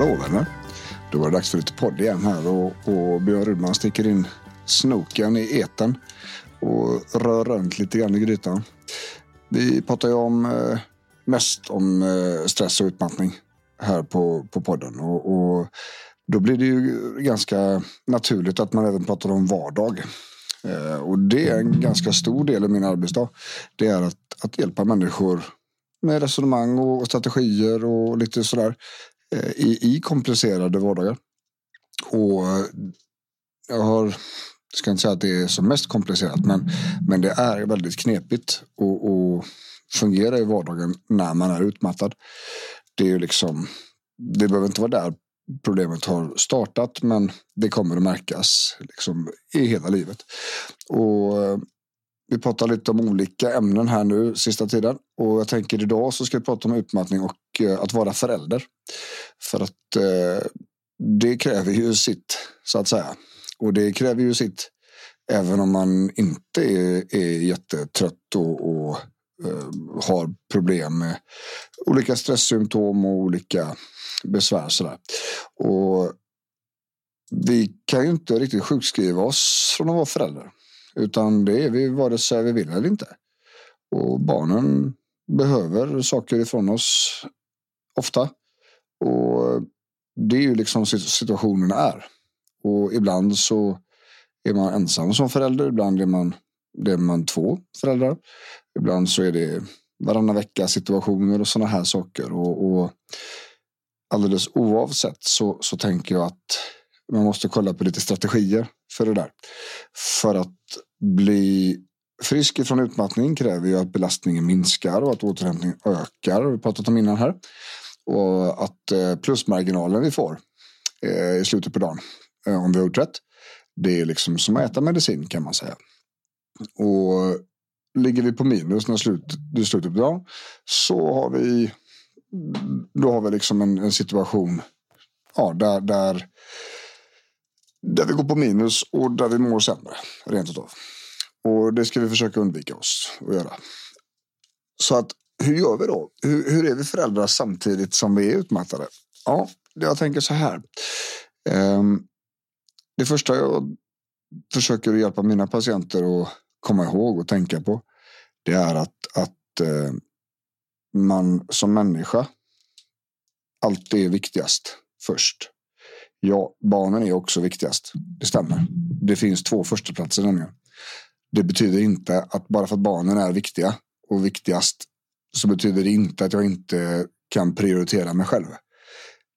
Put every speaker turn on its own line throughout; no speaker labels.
Hallå eller? Då var det dags för lite podd igen här och, och Björn Rudman sticker in snoken i eten och rör runt lite grann i grytan. Vi pratar ju om, eh, mest om eh, stress och utmattning här på, på podden. Och, och, då blir det ju ganska naturligt att man även pratar om vardag. Eh, och det är en ganska stor del av min arbetsdag. Det är att, att hjälpa människor med resonemang och strategier och lite sådär Eh, i, i komplicerade vardagar. Och eh, jag har jag ska inte säga att det är som mest komplicerat men, men det är väldigt knepigt att fungera i vardagen när man är utmattad. Det är ju liksom, det behöver inte vara där problemet har startat men det kommer att märkas liksom, i hela livet. Och eh, vi pratar lite om olika ämnen här nu sista tiden och jag tänker idag så ska vi prata om utmattning och att vara förälder. För att eh, det kräver ju sitt så att säga. Och det kräver ju sitt även om man inte är, är jättetrött och, och eh, har problem med olika stresssymptom och olika besvär. Sådär. Och vi kan ju inte riktigt sjukskriva oss från att vara föräldrar. Utan det är vi vare sig vi vill eller inte. Och barnen behöver saker ifrån oss ofta. Och det är ju liksom situationen är. Och ibland så är man ensam som förälder. Ibland är man, det är man två föräldrar. Ibland så är det varannan vecka situationer och sådana här saker. Och, och alldeles oavsett så, så tänker jag att man måste kolla på lite strategier för det där. För att bli frisk ifrån utmattning kräver ju att belastningen minskar och att återhämtningen ökar. Vi pratat om innan här. Och att eh, plusmarginalen vi får eh, i slutet på dagen eh, om vi har gjort rätt. Det är liksom som att äta medicin kan man säga. Och ligger vi på minus när slut, det är slutet på dagen så har vi då har vi liksom en, en situation ja, där, där, där vi går på minus och där vi mår sämre rent utav. Och det ska vi försöka undvika oss att göra. Så att hur gör vi då? Hur, hur är vi föräldrar samtidigt som vi är utmattade? Ja, jag tänker så här. Ehm, det första jag försöker hjälpa mina patienter att komma ihåg och tänka på. Det är att, att eh, man som människa alltid är viktigast först. Ja, barnen är också viktigast. Det stämmer. Det finns två förstaplatser nämligen. Det betyder inte att bara för att barnen är viktiga och viktigast så betyder det inte att jag inte kan prioritera mig själv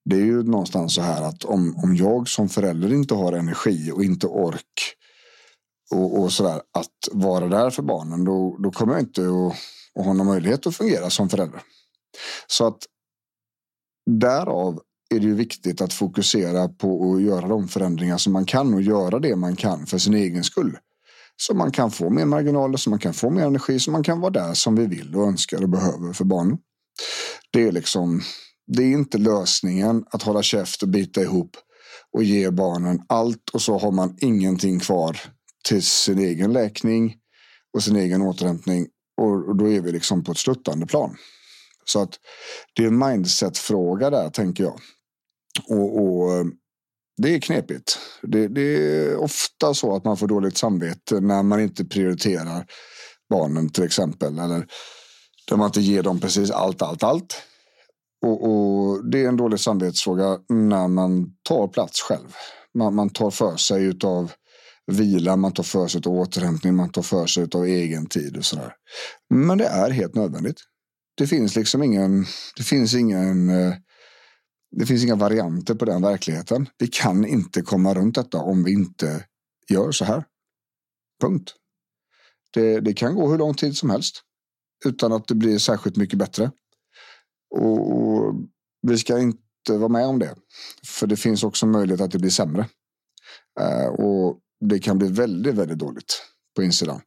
det är ju någonstans så här att om, om jag som förälder inte har energi och inte ork och, och sådär att vara där för barnen då, då kommer jag inte att, att ha någon möjlighet att fungera som förälder. Så att därav är det ju viktigt att fokusera på att göra de förändringar som man kan och göra det man kan för sin egen skull. Så man kan få mer marginaler, så man kan få mer energi, så man kan vara där som vi vill och önskar och behöver för barnen. Det är liksom det är inte lösningen att hålla käft och bita ihop och ge barnen allt och så har man ingenting kvar till sin egen läkning och sin egen återhämtning och då är vi liksom på ett sluttande plan. Så att det är en mindset-fråga där tänker jag. Och, och det är knepigt. Det, det, är ofta så att man får dåligt samvete när man inte prioriterar barnen till exempel. Eller där man inte ger dem precis allt, allt, allt. Och, och, det är en dålig samvetsfråga när man tar plats själv. Man, man tar för sig av vila, man tar för sig av återhämtning, man tar för sig av egen tid och sådär. Men det är helt nödvändigt. Det finns liksom ingen, det finns ingen, eh, det finns inga varianter på den verkligheten. Vi kan inte komma runt detta om vi inte gör så här. Punkt. Det, det kan gå hur lång tid som helst utan att det blir särskilt mycket bättre. Och, och vi ska inte vara med om det. För det finns också möjlighet att det blir sämre. Uh, och det kan bli väldigt, väldigt dåligt på insidan.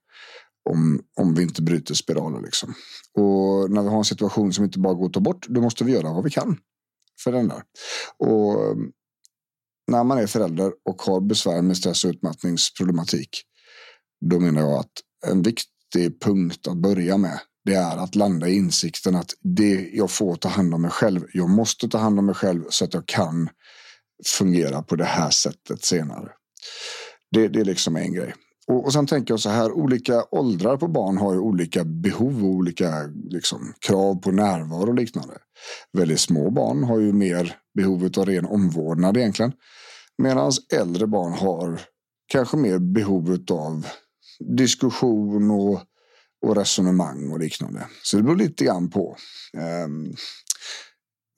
Om, om vi inte bryter spiralen liksom. Och när vi har en situation som inte bara går att ta bort, då måste vi göra vad vi kan för den där. Och ehm, när man är förälder och har besvär med stress och utmattningsproblematik, då menar jag att en viktig punkt att börja med det är att landa i insikten att det jag får ta hand om mig själv. Jag måste ta hand om mig själv så att jag kan fungera på det här sättet senare. Det, det är liksom en grej. Och, och sen tänker jag så här, olika åldrar på barn har ju olika behov och olika liksom, krav på närvaro och liknande. Väldigt små barn har ju mer behovet av ren omvårdnad egentligen. Medan äldre barn har kanske mer behovet av diskussion och, och resonemang och liknande. Så det beror lite grann på. Um,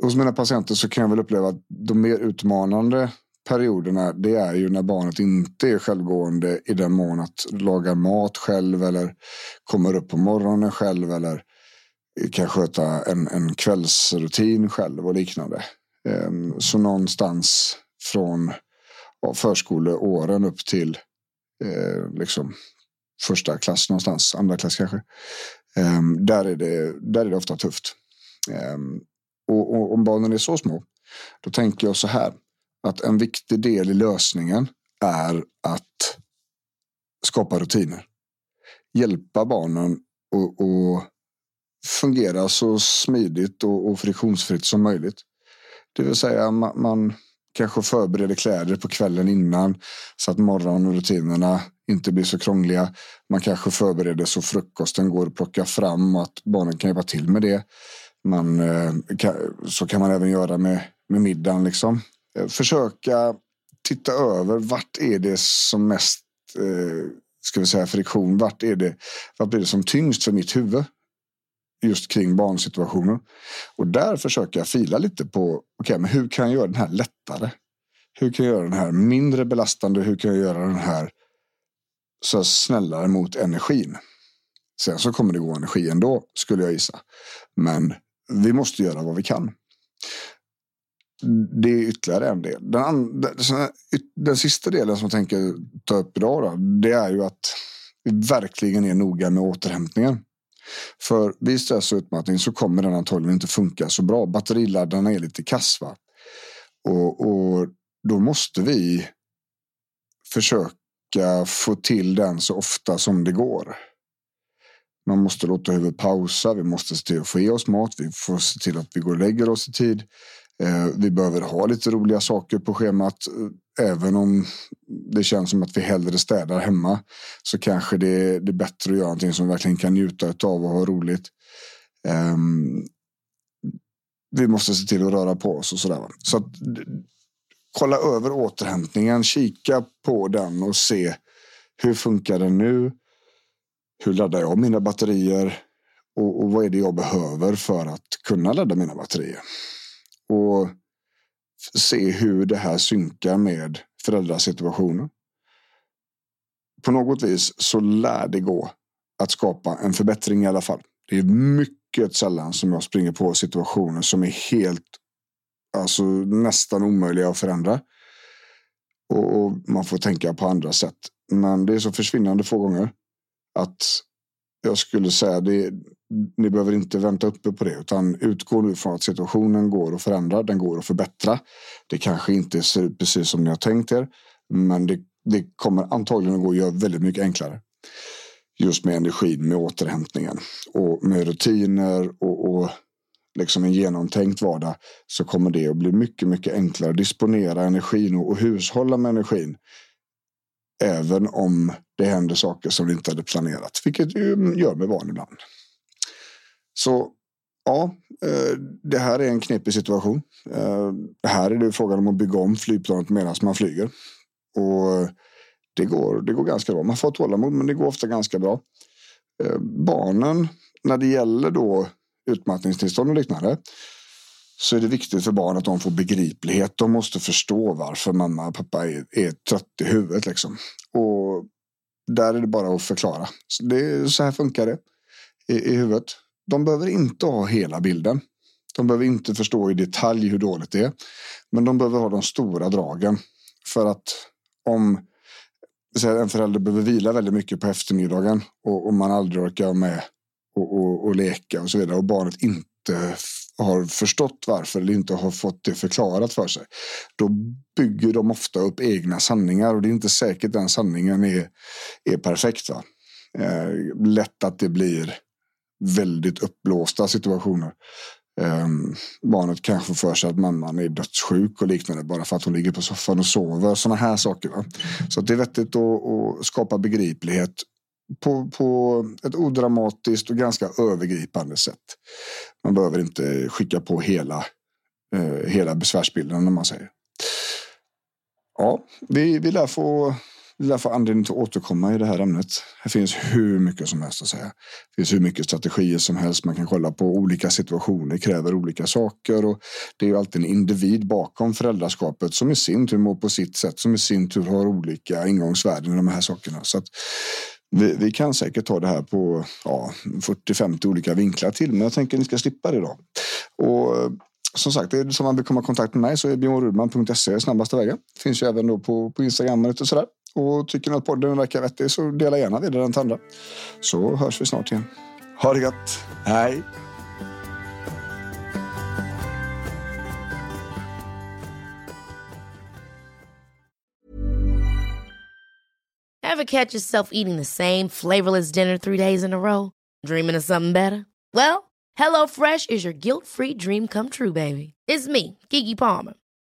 hos mina patienter så kan jag väl uppleva att de mer utmanande perioderna det är ju när barnet inte är självgående i den mån att laga mat själv eller kommer upp på morgonen själv eller kan sköta en, en kvällsrutin själv och liknande. Ehm, så någonstans från förskoleåren upp till eh, liksom första klass någonstans, andra klass kanske. Ehm, där, är det, där är det ofta tufft. Ehm, och, och, om barnen är så små, då tänker jag så här att en viktig del i lösningen är att skapa rutiner. Hjälpa barnen att fungera så smidigt och, och friktionsfritt som möjligt. Det vill säga man, man kanske förbereder kläder på kvällen innan så att morgonrutinerna inte blir så krångliga. Man kanske förbereder så frukosten går att plocka fram och att barnen kan hjälpa till med det. Man, eh, så kan man även göra med, med middagen. Liksom. Eh, försöka titta över vart är det som mest eh, ska vi säga friktion. Vart är det? Vart blir det som tyngst för mitt huvud? Just kring barnsituationer. Och där försöker jag fila lite på okay, men hur kan jag göra den här lättare? Hur kan jag göra den här mindre belastande? Hur kan jag göra den här så snällare mot energin? Sen så kommer det gå energi ändå skulle jag gissa. Men vi måste göra vad vi kan. Det är ytterligare en del. Den, andra, den sista delen som jag tänker ta upp idag då, det är ju att vi verkligen är noga med återhämtningen. För vid stress och utmattning så kommer den antagligen inte funka så bra. Batteriladdarna är lite kass. Och, och då måste vi försöka få till den så ofta som det går. Man måste låta huvudet pausa. Vi måste se till att få i oss mat. Vi får se till att vi går och lägger oss i tid. Eh, vi behöver ha lite roliga saker på schemat. Även om det känns som att vi hellre städar hemma så kanske det, det är bättre att göra någonting som vi verkligen kan njuta av och ha roligt. Um, vi måste se till att röra på oss och sådär. Så att, kolla över återhämtningen, kika på den och se hur funkar den nu? Hur laddar jag mina batterier? Och, och vad är det jag behöver för att kunna ladda mina batterier? Och se hur det här synkar med föräldrasituationen. På något vis så lär det gå att skapa en förbättring i alla fall. Det är mycket sällan som jag springer på situationer som är helt, alltså nästan omöjliga att förändra. Och, man får tänka på andra sätt. Men det är så försvinnande få gånger att jag skulle säga det, ni behöver inte vänta uppe på det utan utgå nu från att situationen går att förändra. Den går att förbättra. Det kanske inte ser ut precis som ni har tänkt er, men det, det kommer antagligen att gå att göra väldigt mycket enklare. Just med energin, med återhämtningen och med rutiner och, och liksom en genomtänkt vardag så kommer det att bli mycket, mycket enklare att disponera energin och, och hushålla med energin. Även om det händer saker som vi inte hade planerat, vilket ju gör med barn ibland. Så ja, eh, det här är en knepig situation. Eh, här är det frågan om att bygga om flygplanet medan man flyger. Och eh, det går, det går ganska bra. Man får tålamod, men det går ofta ganska bra. Barnen, när det gäller då utmattningstillstånd och liknande, så är det viktigt för barn att de får begriplighet. De måste förstå varför mamma och pappa är, är trött i huvudet. Liksom. Och där är det bara att förklara. Så, det, så här funkar det i, i huvudet. De behöver inte ha hela bilden. De behöver inte förstå i detalj hur dåligt det är. Men de behöver ha de stora dragen. För att om en förälder behöver vila väldigt mycket på eftermiddagen och, och man aldrig orkar med och, och, och, leka och så vidare och barnet inte har förstått varför eller inte har fått det förklarat för sig. Då bygger de ofta upp egna sanningar och det är inte säkert den sanningen är, är perfekt. Va? Eh, lätt att det blir väldigt uppblåsta situationer. Um, barnet kanske för sig att mamman är dödssjuk och liknande bara för att hon ligger på soffan och sover. Sådana här saker. Va? Så det är vettigt att, att skapa begriplighet på, på ett odramatiskt och ganska övergripande sätt. Man behöver inte skicka på hela, eh, hela besvärsbilden när man säger. Ja, vi, vi lär få vi lär få anledning till att återkomma i det här ämnet. Det finns hur mycket som helst att säga. Det finns hur mycket strategier som helst. Man kan kolla på olika situationer, kräver olika saker och det är ju alltid en individ bakom föräldraskapet som i sin tur mår på sitt sätt, som i sin tur har olika ingångsvärden i de här sakerna. Så att vi, vi kan säkert ta det här på ja, 40-50 olika vinklar till, men jag tänker att ni ska slippa det då. Och eh, som sagt, är det som man vill komma i kontakt med mig så är björnrudman.se snabbaste vägen. Finns ju även då på, på Instagram och sådär. Och tycker ni att podden verkar vettig så dela gärna vidare den till andra. Så hörs vi snart igen. Ha det gött. Hej!
Have catch yourself eating the same flavorless dinner three days in a row? Dreaming of something better? Well, HelloFresh is your guilt-free dream come true, baby. It's me, Gigi Palmer.